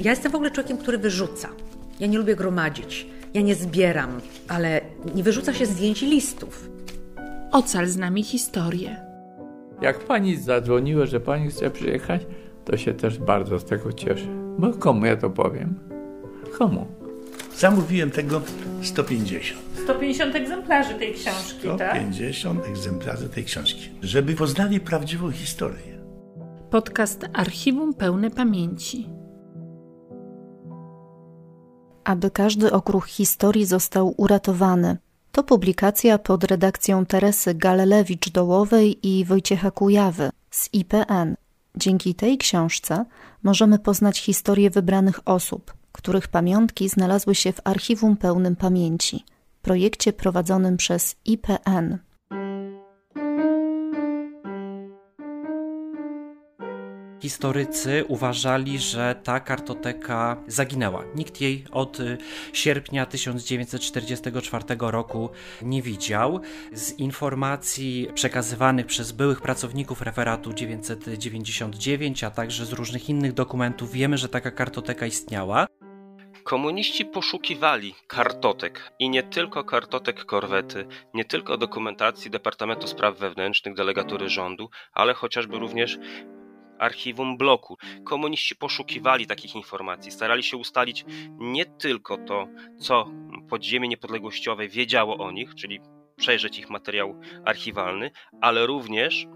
Ja jestem w ogóle człowiekiem, który wyrzuca. Ja nie lubię gromadzić. Ja nie zbieram, ale nie wyrzuca się zdjęć i listów. Ocal z nami historię. Jak pani zadzwoniła, że pani chce przyjechać, to się też bardzo z tego cieszę. Bo komu ja to powiem? Komu? Zamówiłem tego 150. 150 egzemplarzy tej książki, tak? 150 egzemplarzy tej książki. Żeby poznali prawdziwą historię. Podcast Archiwum Pełne Pamięci. Aby każdy okruch historii został uratowany. To publikacja pod redakcją Teresy Galelewicz-Dołowej i Wojciecha Kujawy z IPN. Dzięki tej książce możemy poznać historię wybranych osób, których pamiątki znalazły się w Archiwum Pełnym Pamięci, projekcie prowadzonym przez IPN. Historycy uważali, że ta kartoteka zaginęła. Nikt jej od y, sierpnia 1944 roku nie widział. Z informacji przekazywanych przez byłych pracowników referatu 999, a także z różnych innych dokumentów wiemy, że taka kartoteka istniała. Komuniści poszukiwali kartotek i nie tylko kartotek korwety, nie tylko dokumentacji Departamentu Spraw Wewnętrznych, delegatury rządu, ale chociażby również archiwum bloku. Komuniści poszukiwali takich informacji, starali się ustalić nie tylko to, co podziemie niepodległościowe wiedziało o nich, czyli przejrzeć ich materiał archiwalny, ale również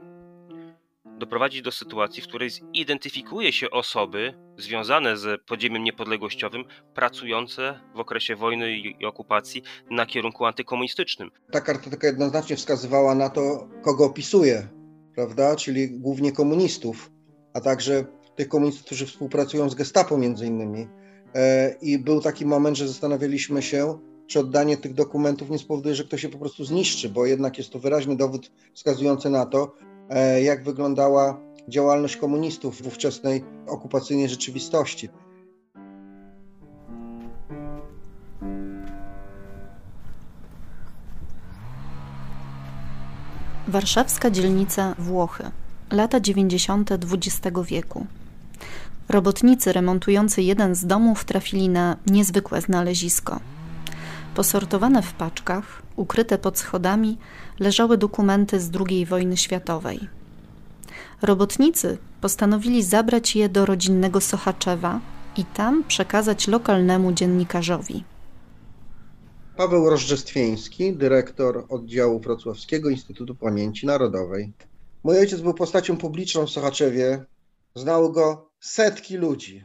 doprowadzić do sytuacji, w której zidentyfikuje się osoby związane z podziemiem niepodległościowym, pracujące w okresie wojny i okupacji na kierunku antykomunistycznym. Ta kartoteka jednoznacznie wskazywała na to, kogo opisuje, prawda? Czyli głównie komunistów a także tych komunistów, którzy współpracują z Gestapo między innymi. E, I był taki moment, że zastanawialiśmy się, czy oddanie tych dokumentów nie spowoduje, że ktoś się po prostu zniszczy, bo jednak jest to wyraźny dowód wskazujący na to, e, jak wyglądała działalność komunistów w ówczesnej okupacyjnej rzeczywistości. Warszawska dzielnica Włochy lata 90. XX wieku. Robotnicy remontujący jeden z domów trafili na niezwykłe znalezisko. Posortowane w paczkach, ukryte pod schodami, leżały dokumenty z II wojny światowej. Robotnicy postanowili zabrać je do rodzinnego Sochaczewa i tam przekazać lokalnemu dziennikarzowi. Paweł Rożdżestwieński, dyrektor oddziału Wrocławskiego Instytutu Pamięci Narodowej. Mój ojciec był postacią publiczną w Sochaczewie. Znały go setki ludzi.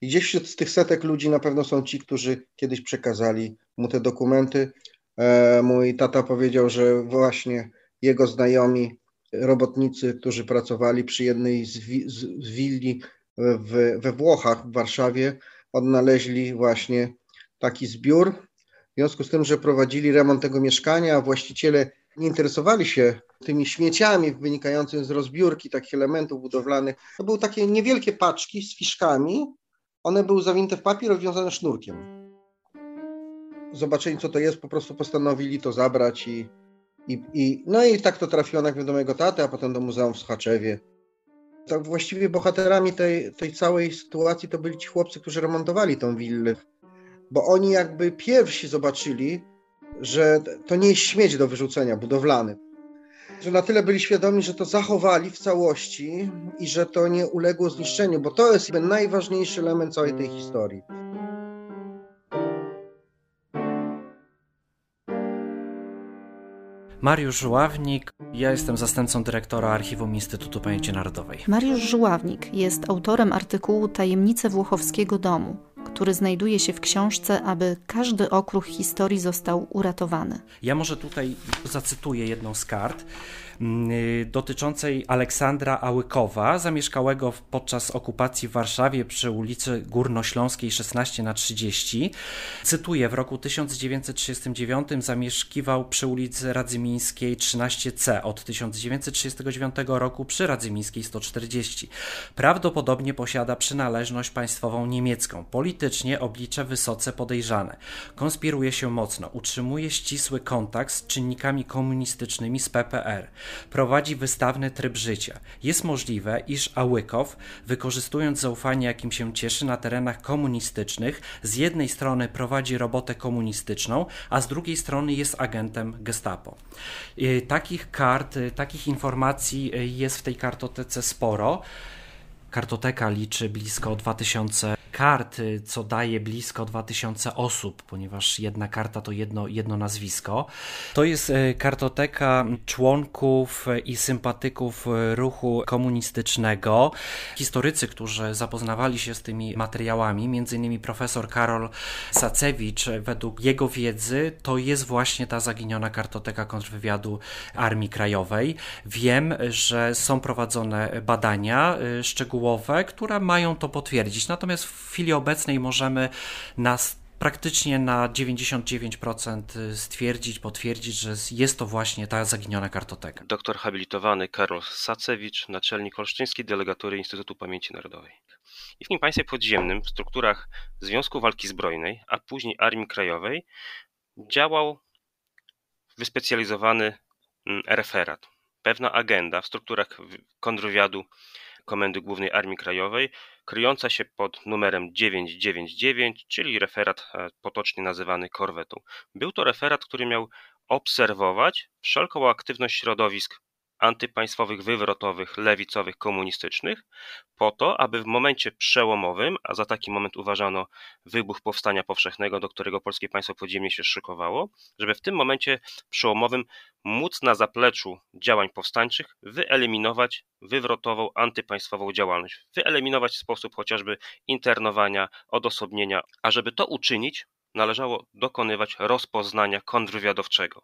I gdzieś wśród tych setek ludzi na pewno są ci, którzy kiedyś przekazali mu te dokumenty. E, mój tata powiedział, że właśnie jego znajomi robotnicy, którzy pracowali przy jednej z, wi z willi w, we Włochach, w Warszawie, odnaleźli właśnie taki zbiór. W związku z tym, że prowadzili remont tego mieszkania, a właściciele nie interesowali się tymi śmieciami wynikającymi z rozbiórki takich elementów budowlanych. To były takie niewielkie paczki z fiszkami. One były zawinięte w papier obwiązane sznurkiem. Zobaczyli, co to jest, po prostu postanowili to zabrać i, i, i no i tak to trafiło najpierw do mojego taty, a potem do muzeum w Schaczewie. Tak właściwie bohaterami tej, tej całej sytuacji to byli ci chłopcy, którzy remontowali tą willę, bo oni jakby pierwsi zobaczyli, że to nie jest śmieć do wyrzucenia budowlany. Że na tyle byli świadomi, że to zachowali w całości i że to nie uległo zniszczeniu, bo to jest najważniejszy element całej tej historii. Mariusz Żuławnik, ja jestem zastępcą dyrektora Archiwum Instytutu Pamięci Narodowej. Mariusz Żuławnik jest autorem artykułu Tajemnice Włochowskiego Domu, który znajduje się w książce, aby każdy okruch historii został uratowany. Ja może tutaj zacytuję jedną z kart. Mm, dotyczącej Aleksandra Ałykowa, zamieszkałego podczas okupacji w Warszawie przy ulicy Górnośląskiej 16 na 30. Cytuję, w roku 1939 zamieszkiwał przy ulicy Radzymińskiej 13C, od 1939 roku przy Radzymińskiej 140. Prawdopodobnie posiada przynależność państwową niemiecką. Politycznie oblicze wysoce podejrzane. Konspiruje się mocno, utrzymuje ścisły kontakt z czynnikami komunistycznymi z PPR. prowadzi wystawny tryb życia. Jest możliwe, iż Ałykow, wykorzystując zaufanie, jakim się cieszy na terenach komunistycznych, z jednej strony prowadzi robotę komunistyczną, a z drugiej strony jest agentem Gestapo. Y, takich kart, y, takich informacji y, jest w tej kartotece sporo. Kartoteka liczy blisko 2000 kart, co daje blisko 2000 osób, ponieważ jedna karta to jedno, jedno nazwisko. To jest e, kartoteka członków i sympatyków ruchu komunistycznego. Historycy, którzy zapoznawali się z tymi materiałami, innymi profesor Karol Sacewicz, według jego wiedzy to jest właśnie ta zaginiona kartoteka kontrwywiadu Armii Krajowej. Wiem, że są prowadzone badania e, szczegółowe, które mają to potwierdzić. Natomiast w chwili obecnej możemy nas praktycznie na 99% stwierdzić, potwierdzić, że jest to właśnie ta zaginiona kartoteka. Doktor habilitowany Karol Sacewicz, naczelnik Olsztyńskiej Delegatury Instytutu Pamięci Narodowej. I w nim państwie podziemnym, w strukturach Związku Walki Zbrojnej, a później Armii Krajowej, działał wyspecjalizowany mm, referat. Pewna agenda w strukturach kontrwywiadu Komendy Głównej Armii Krajowej, kryjąca się pod numerem 999, czyli referat e, potocznie nazywany korwetą. Był to referat, który miał obserwować wszelką aktywność środowisk antypaństwowych, wywrotowych, lewicowych, komunistycznych, po to, aby w momencie przełomowym, a za taki moment uważano wybuch powstania powszechnego, do którego polskie państwo podziemnie się szykowało, żeby w tym momencie przełomowym móc na zapleczu działań powstańczych wyeliminować wywrotową, antypaństwową działalność, wyeliminować sposób chociażby internowania, odosobnienia, a żeby to uczynić, należało dokonywać rozpoznania kontrwywiadowczego.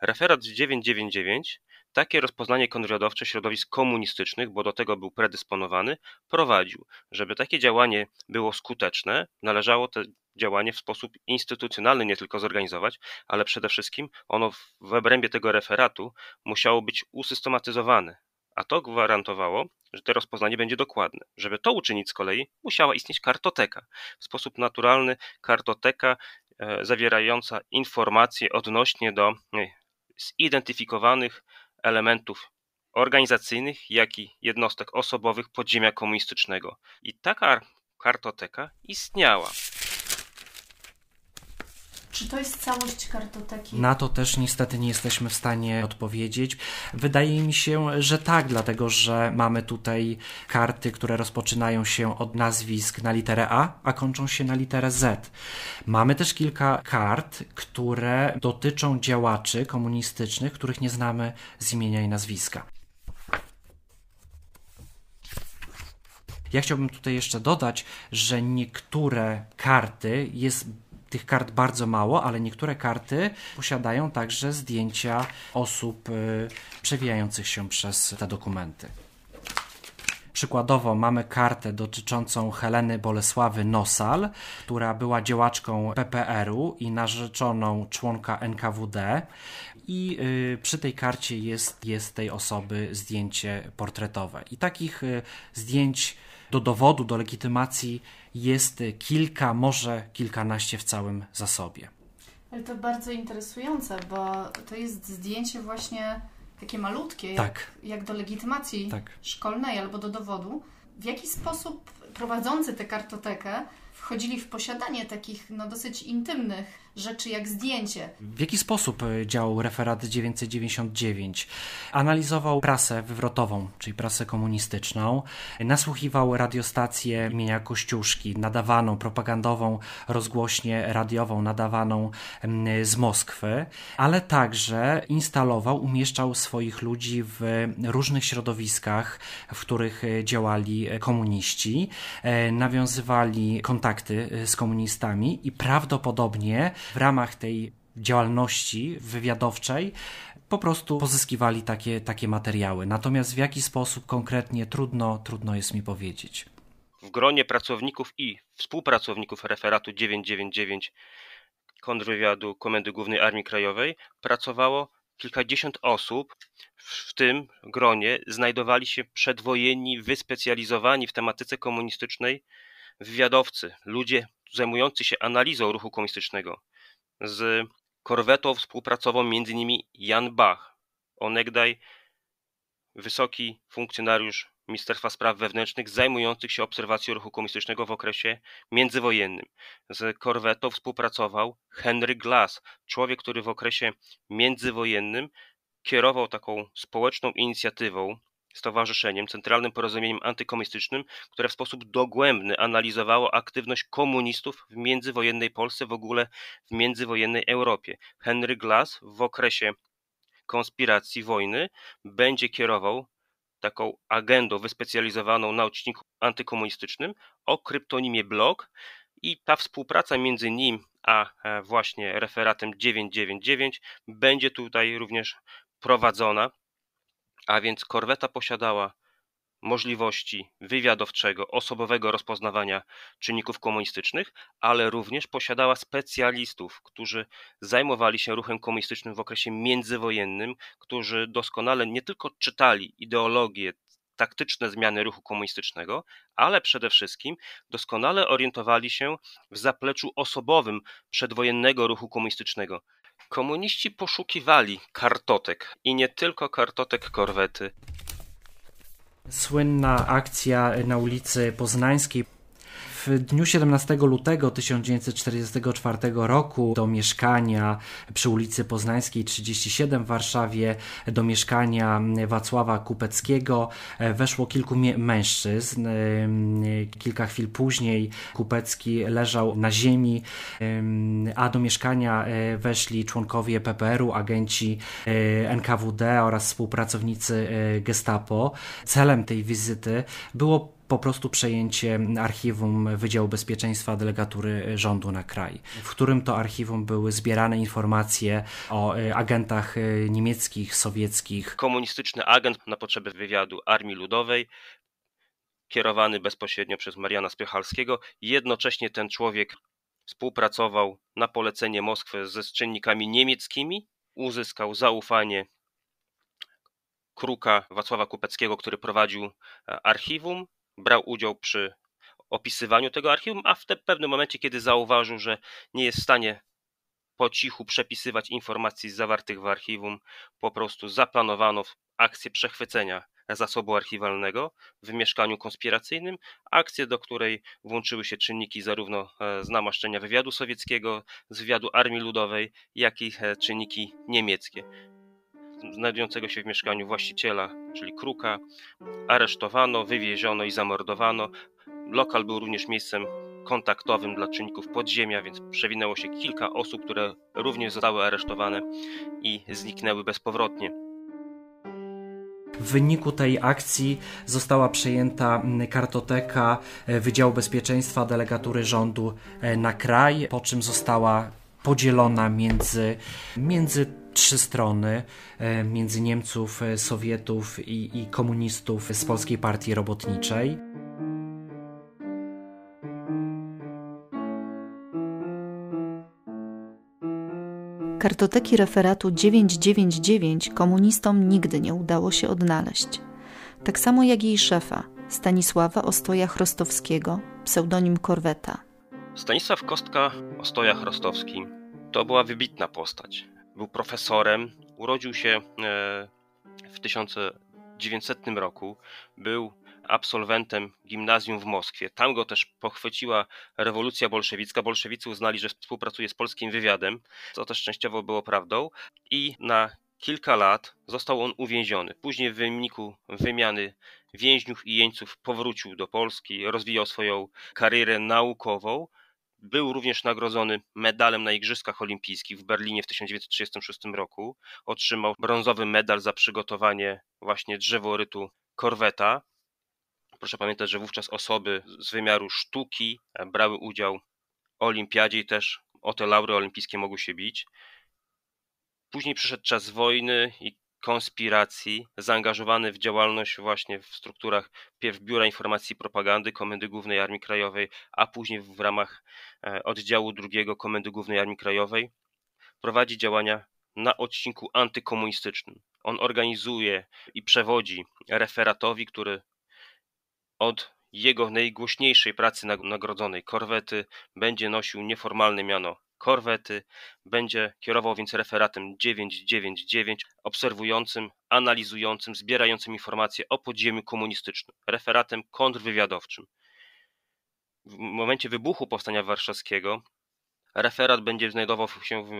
Referat 999 takie rozpoznanie kontrwywiadowcze środowisk komunistycznych, bo do tego był predysponowany, prowadził. Żeby takie działanie było skuteczne, należało to działanie w sposób instytucjonalny nie tylko zorganizować, ale przede wszystkim ono w obrębie tego referatu musiało być usystematyzowane. A to gwarantowało, że to rozpoznanie będzie dokładne. Żeby to uczynić z kolei, musiała istnieć kartoteka. W sposób naturalny kartoteka zawierająca informacje odnośnie do e, zidentyfikowanych elementów organizacyjnych, jak i jednostek osobowych podziemia komunistycznego. I taka kartoteka istniała. Czy to jest całość kartoteki? Na to też niestety nie jesteśmy w stanie odpowiedzieć. Wydaje mi się, że tak, dlatego że mamy tutaj karty, które rozpoczynają się od nazwisk na literę A, a kończą się na literę Z. Mamy też kilka kart, które dotyczą działaczy komunistycznych, których nie znamy z imienia i nazwiska. Ja chciałbym tutaj jeszcze dodać, że niektóre karty jest tych kart bardzo mało, ale niektóre karty posiadają także zdjęcia osób y, przewijających się przez te dokumenty. Przykładowo mamy kartę dotyczącą Heleny Bolesławy Nosal, która była działaczką PPR-u i narzeczoną członka NKWD. I y, przy tej karcie jest, jest tej osoby zdjęcie portretowe. I takich y, zdjęć do dowodu, do legitymacji jest kilka, może kilkanaście w całym zasobie. Ale to bardzo interesujące, bo to jest zdjęcie właśnie takie malutkie, tak. jak, jak do legitymacji tak. szkolnej albo do dowodu. W jaki sposób prowadzący tę kartotekę wchodzili w posiadanie takich no, dosyć intymnych rzeczy jak zdjęcie. W jaki sposób e, działał referat 999? Analizował prasę wywrotową, czyli prasę komunistyczną, nasłuchiwał radiostację imienia Kościuszki, nadawaną propagandową rozgłośnię radiową, nadawaną z Moskwy, ale także instalował, umieszczał swoich ludzi w różnych środowiskach, w których e, działali komuniści, e, nawiązywali kontakty z komunistami i prawdopodobnie w ramach tej działalności wywiadowczej po prostu pozyskiwali takie, takie materiały. Natomiast w jaki sposób konkretnie trudno, trudno jest mi powiedzieć. W gronie pracowników i współpracowników referatu 999 kontrwywiadu Komendy Głównej Armii Krajowej pracowało kilkadziesiąt osób. W tym gronie znajdowali się przedwojenni, wyspecjalizowani w tematyce komunistycznej wywiadowcy, ludzie zajmujący się analizą ruchu komunistycznego. Z korwetą współpracował m.in. Jan Bach, onegdaj wysoki funkcjonariusz Ministerstwa Spraw Wewnętrznych zajmujących się obserwacją ruchu komunistycznego w okresie międzywojennym. Z korwetą współpracował Henry Glass, człowiek, który w okresie międzywojennym kierował taką społeczną inicjatywą, stowarzyszeniem, Centralnym Porozumieniem Antykomunistycznym, które w sposób dogłębny analizowało aktywność komunistów w międzywojennej Polsce, w ogóle w międzywojennej Europie. Henry Glass w okresie konspiracji wojny będzie kierował taką agendą wyspecjalizowaną na odcinku antykomunistycznym o kryptonimie Blok i ta współpraca między nim a e, właśnie referatem 999 będzie tutaj również prowadzona, a więc korweta posiadała możliwości wywiadowczego, osobowego rozpoznawania czynników komunistycznych, ale również posiadała specjalistów, którzy zajmowali się ruchem komunistycznym w okresie międzywojennym, którzy doskonale nie tylko czytali ideologię, taktyczne zmiany ruchu komunistycznego, ale przede wszystkim doskonale orientowali się w zapleczu osobowym przedwojennego ruchu komunistycznego. Komuniści poszukiwali kartotek i nie tylko kartotek korwety. Słynna akcja na ulicy Poznańskiej w dniu 17 lutego 1944 roku do mieszkania przy ulicy Poznańskiej 37 w Warszawie, do mieszkania Wacława Kupeckiego e, weszło kilku mężczyzn. E, kilka chwil później Kupecki leżał na ziemi, e, a do mieszkania weszli członkowie PPR-u, agenci NKWD oraz współpracownicy Gestapo. Celem tej wizyty było po prostu przejęcie archiwum Wydziału Bezpieczeństwa Delegatury Rządu na kraj, w którym to archiwum były zbierane informacje o e, agentach e, niemieckich, sowieckich. Komunistyczny agent na potrzeby wywiadu Armii Ludowej, kierowany bezpośrednio przez Mariana Spychalskiego. Jednocześnie ten człowiek współpracował na polecenie Moskwy ze czynnikami niemieckimi, uzyskał zaufanie Kruka Wacława Kupeckiego, który prowadził e, archiwum brał udział przy opisywaniu tego archiwum, a w pewnym momencie, kiedy zauważył, że nie jest w stanie po cichu przepisywać informacji zawartych w archiwum, po prostu zaplanowano akcję przechwycenia zasobu archiwalnego w mieszkaniu konspiracyjnym, akcję, do której włączyły się czynniki zarówno e, z namaszczenia wywiadu sowieckiego, z wywiadu Armii Ludowej, jak i e, czynniki niemieckie znajdującego się w mieszkaniu właściciela, czyli Kruka, aresztowano, wywieziono i zamordowano. Lokal był również miejscem kontaktowym dla czynników podziemia, więc przewinęło się kilka osób, które również zostały aresztowane i zniknęły bezpowrotnie. W wyniku tej akcji została przejęta kartoteka Wydziału Bezpieczeństwa Delegatury Rządu e, na kraj, po czym została podzielona między, między trzy strony e, między Niemców, e, Sowietów i, i komunistów z Polskiej Partii Robotniczej. Kartoteki referatu 999 komunistom nigdy nie udało się odnaleźć. Tak samo jak jej szefa, Stanisława Ostoja-Chrostowskiego, pseudonim Korweta. Stanisław Kostka Ostoja-Chrostowski to była wybitna postać był profesorem, urodził się e, w 1900 roku, był absolwentem gimnazjum w Moskwie. Tam go też pochwyciła rewolucja bolszewicka. Bolszewicy uznali, że współpracuje z polskim wywiadem, co też częściowo było prawdą. I na kilka lat został on uwięziony. Później w wyniku wymiany więźniów i jeńców powrócił do Polski, rozwijał swoją karierę naukową był również nagrodzony medalem na Igrzyskach Olimpijskich w Berlinie w 1936 roku. Otrzymał brązowy medal za przygotowanie właśnie drzeworytu korweta. Proszę pamiętać, że wówczas osoby z wymiaru sztuki brały udział w olimpiadzie i też o te laury olimpijskie mogły się bić. Później przyszedł czas wojny i konspiracji, zaangażowany w działalność właśnie w strukturach pierw Biura Informacji i Propagandy Komendy Głównej Armii Krajowej, a później w ramach e, oddziału drugiego Komendy Głównej Armii Krajowej, prowadzi działania na odcinku antykomunistycznym. On organizuje i przewodzi referatowi, który od jego najgłośniejszej pracy nagrodzonej korwety będzie nosił nieformalne miano korwety. Będzie kierował więc referatem 999, obserwującym, analizującym, zbierającym informacje o podziemiu komunistycznym, referatem kontrwywiadowczym. W momencie wybuchu Powstania Warszawskiego referat będzie znajdował się w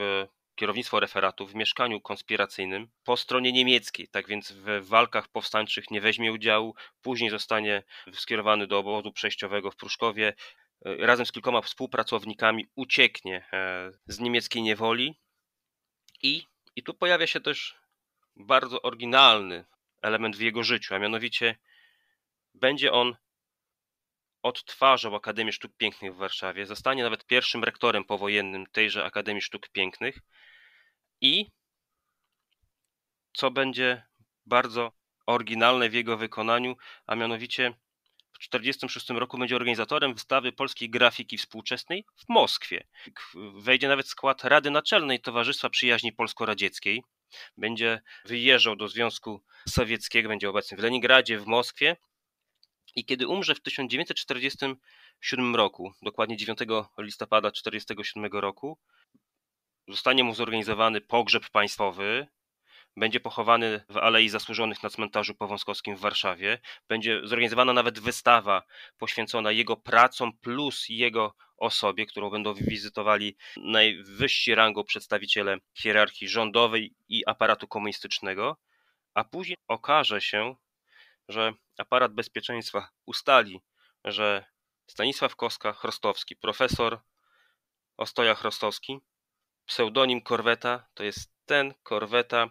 kierownictwo referatu w mieszkaniu konspiracyjnym po stronie niemieckiej, tak więc w walkach powstańczych nie weźmie udziału, później zostanie skierowany do obozu przejściowego w Pruszkowie, razem z kilkoma współpracownikami ucieknie e, z niemieckiej niewoli. I, i tu pojawia się też bardzo oryginalny element w jego życiu, a mianowicie będzie on odtwarzał Akademię Sztuk Pięknych w Warszawie, zostanie nawet pierwszym rektorem powojennym tejże Akademii Sztuk Pięknych. I co będzie bardzo oryginalne w jego wykonaniu, a mianowicie 1946 roku będzie organizatorem wystawy polskiej grafiki współczesnej w Moskwie. Wejdzie nawet skład Rady Naczelnej Towarzystwa Przyjaźni Polsko-Radzieckiej. Będzie wyjeżdżał do Związku Sowieckiego, będzie obecny w Leningradzie, w Moskwie i kiedy umrze w 1947 roku, dokładnie 9 listopada 1947 roku, zostanie mu zorganizowany pogrzeb państwowy. Będzie pochowany w Alei Zasłużonych na cmentarzu powązkowskim w Warszawie. Będzie zorganizowana nawet wystawa poświęcona jego pracom plus jego osobie, którą będą wizytowali najwyżsi rangą przedstawiciele hierarchii rządowej i aparatu komunistycznego. A później okaże się, że aparat bezpieczeństwa ustali, że Stanisław Koska-Chrostowski, profesor Ostoja Chrostowski, pseudonim Korweta to jest ten Korweta,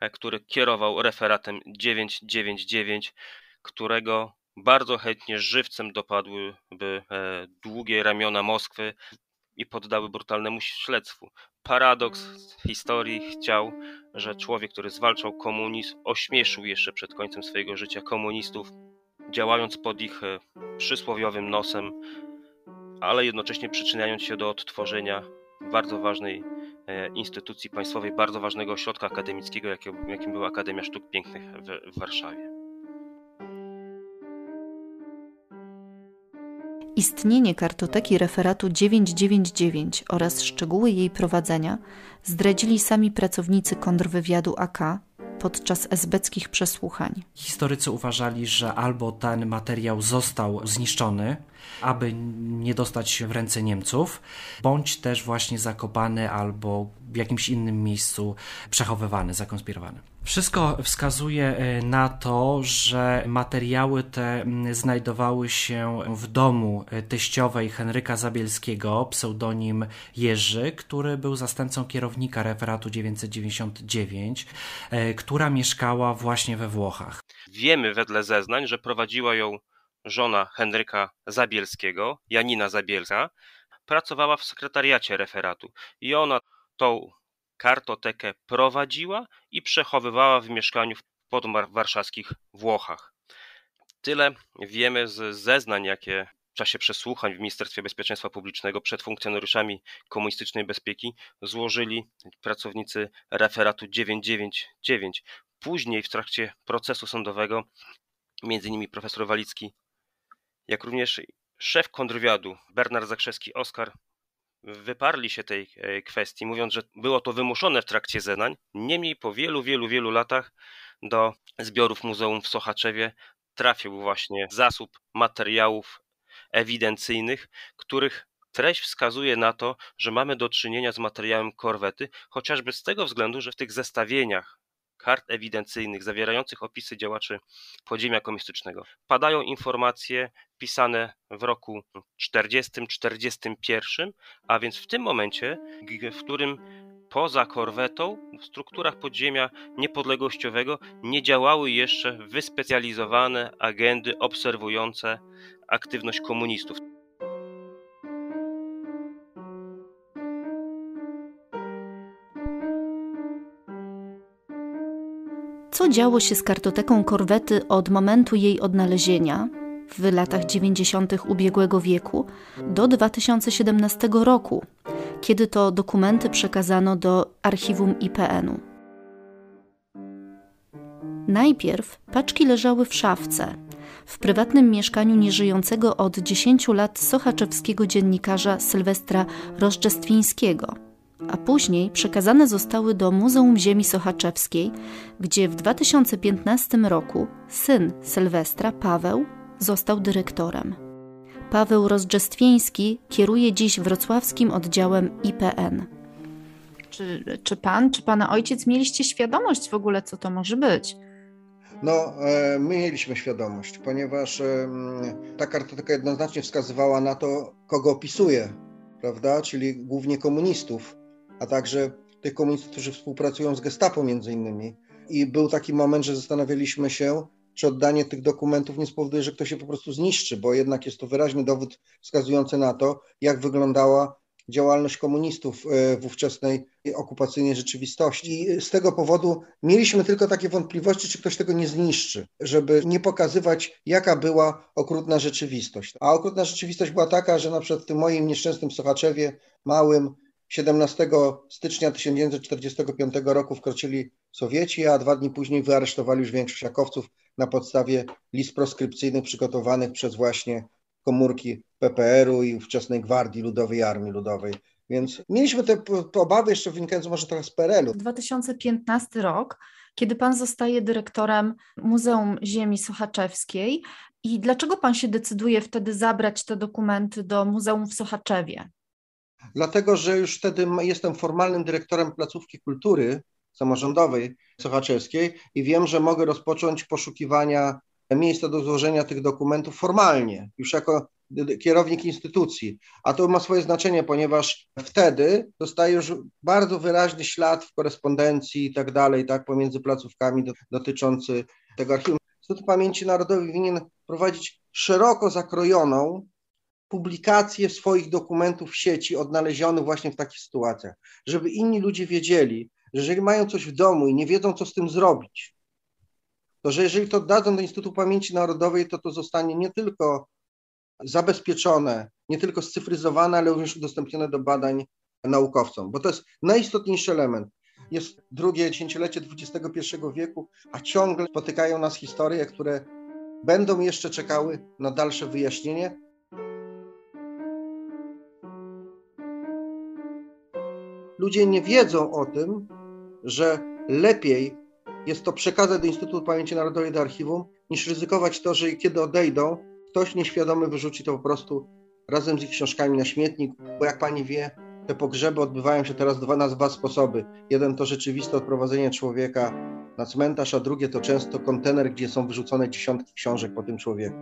e, który kierował referatem 999, którego bardzo chętnie żywcem dopadłyby e, długie ramiona Moskwy i poddały brutalnemu śledztwu. Paradoks historii chciał, że człowiek, który zwalczał komunizm, ośmieszył jeszcze przed końcem swojego życia komunistów, działając pod ich e, przysłowiowym nosem, ale jednocześnie przyczyniając się do odtworzenia bardzo ważnej instytucji państwowej, bardzo ważnego ośrodka akademickiego, jakim, jakim była Akademia Sztuk Pięknych w, w Warszawie. Istnienie kartoteki referatu 999 oraz szczegóły jej prowadzenia zdradzili sami pracownicy kontrwywiadu AK podczas esbeckich przesłuchań. Historycy uważali, że albo ten materiał został zniszczony, aby nie dostać się w ręce Niemców, bądź też właśnie zakopany albo w jakimś innym miejscu przechowywany, zakonspirowany. Wszystko wskazuje e, na to, że materiały te znajdowały się w domu e, teściowej Henryka Zabielskiego, pseudonim Jerzy, który był zastępcą kierownika referatu 999, e, która mieszkała właśnie we Włochach. Wiemy wedle zeznań, że prowadziła ją żona Henryka Zabielskiego, Janina Zabielska, pracowała w sekretariacie referatu i ona tą kartotekę prowadziła i przechowywała w mieszkaniu w podwarszawskich Włochach. Tyle wiemy z zeznań, jakie w czasie przesłuchań w Ministerstwie Bezpieczeństwa Publicznego przed funkcjonariuszami komunistycznej bezpieki złożyli pracownicy referatu 999. Później w trakcie procesu sądowego między innymi profesor Walicki jak również szef kontrwywiadu Bernard Zakrzewski-Oskar wyparli się tej e, kwestii, mówiąc, że było to wymuszone w trakcie zeznań. Niemniej po wielu, wielu, wielu latach do zbiorów muzeum w Sochaczewie trafił właśnie zasób materiałów ewidencyjnych, których treść wskazuje na to, że mamy do czynienia z materiałem korwety, chociażby z tego względu, że w tych zestawieniach kart ewidencyjnych zawierających opisy działaczy podziemia komunistycznego padają informacje pisane w roku 40-41, a więc w tym momencie, w którym poza korwetą w strukturach podziemia niepodległościowego nie działały jeszcze wyspecjalizowane agendy obserwujące aktywność komunistów. Działo się z kartoteką korwety od momentu jej odnalezienia w latach 90. ubiegłego wieku do 2017 roku, kiedy to dokumenty przekazano do archiwum IPN-u. Najpierw paczki leżały w szafce, w prywatnym mieszkaniu nieżyjącego od 10 lat sochaczewskiego dziennikarza Sylwestra Rożdżestwińskiego, a później przekazane zostały do Muzeum Ziemi Sochaczewskiej, gdzie w 2015 roku syn Sylwestra, Paweł, został dyrektorem. Paweł Rozdrzestwieński kieruje dziś wrocławskim oddziałem IPN. Czy, czy pan, czy pana ojciec mieliście świadomość w ogóle, co to może być? No, e, my mieliśmy świadomość, ponieważ ta kartoteka jednoznacznie wskazywała na to, kogo opisuje, prawda? Czyli głównie komunistów, a także tych komunistów, którzy współpracują z Gestapo między innymi. I był taki moment, że zastanawialiśmy się, czy oddanie tych dokumentów nie spowoduje, że ktoś się po prostu zniszczy, bo jednak jest to wyraźny dowód wskazujący na to, jak wyglądała działalność komunistów e, w ówczesnej okupacyjnej rzeczywistości. I z tego powodu mieliśmy tylko takie wątpliwości, czy ktoś tego nie zniszczy, żeby nie pokazywać, jaka była okrutna rzeczywistość. A okrutna rzeczywistość była taka, że na przykład w tym moim nieszczęsnym Sochaczewie, małym, 17 stycznia 1945 roku wkroczyli Sowieci, a dwa dni później wyaresztowali już większość jakowców na podstawie list proskrypcyjnych przygotowanych przez właśnie komórki PPR-u i ówczesnej Gwardii Ludowej Armii Ludowej. Więc mieliśmy te, te obawy jeszcze wynikające może trochę z PRL-u. 2015 rok, kiedy pan zostaje dyrektorem Muzeum Ziemi Sochaczewskiej i dlaczego pan się decyduje wtedy zabrać te dokumenty do Muzeum w Sochaczewie? Dlatego, że już wtedy jestem formalnym dyrektorem placówki kultury samorządowej sochaczewskiej i wiem, że mogę rozpocząć poszukiwania miejsca do złożenia tych dokumentów formalnie, już jako kierownik instytucji. A to ma swoje znaczenie, ponieważ wtedy dostaje już bardzo wyraźny ślad w korespondencji i tak dalej, tak, pomiędzy placówkami do, dotyczący tego archiwum. Instytut Pamięci Narodowej winien prowadzić szeroko zakrojoną publikację swoich dokumentów w sieci odnalezionych właśnie w takich sytuacjach, żeby inni ludzie wiedzieli, że jeżeli mają coś w domu i nie wiedzą, co z tym zrobić, to że jeżeli to dadzą do Instytutu Pamięci Narodowej, to to zostanie nie tylko zabezpieczone, nie tylko scyfryzowane, ale również udostępnione do badań naukowcom, bo to jest najistotniejszy element. Jest drugie dziesięciolecie XXI wieku, a ciągle spotykają nas historie, które będą jeszcze czekały na dalsze wyjaśnienie. Ludzie nie wiedzą o tym, że lepiej jest to przekazać do Instytutu Pamięci Narodowej do archiwum, niż ryzykować to, że kiedy odejdą, ktoś nieświadomy wyrzuci to po prostu razem z ich książkami na śmietnik, bo jak pani wie, te pogrzeby odbywają się teraz dwa, na dwa sposoby. Jeden to rzeczywiste odprowadzenie człowieka na cmentarz, a drugie to często kontener, gdzie są wyrzucone dziesiątki książek po tym człowieku.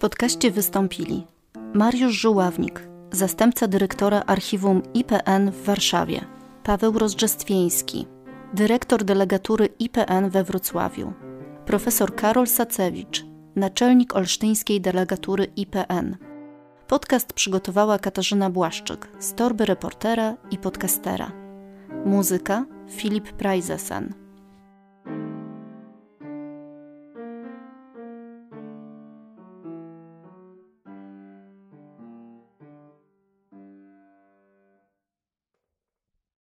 Podcaście wystąpili Mariusz Żuławnik, zastępca dyrektora archiwum IPN w Warszawie, Paweł Rozdrzestwieński, dyrektor delegatury IPN we Wrocławiu, profesor Karol Sacewicz, naczelnik olsztyńskiej delegatury IPN. Podcast przygotowała Katarzyna Błaszczyk z torby reportera i podcastera. Muzyka Filip Preizesen.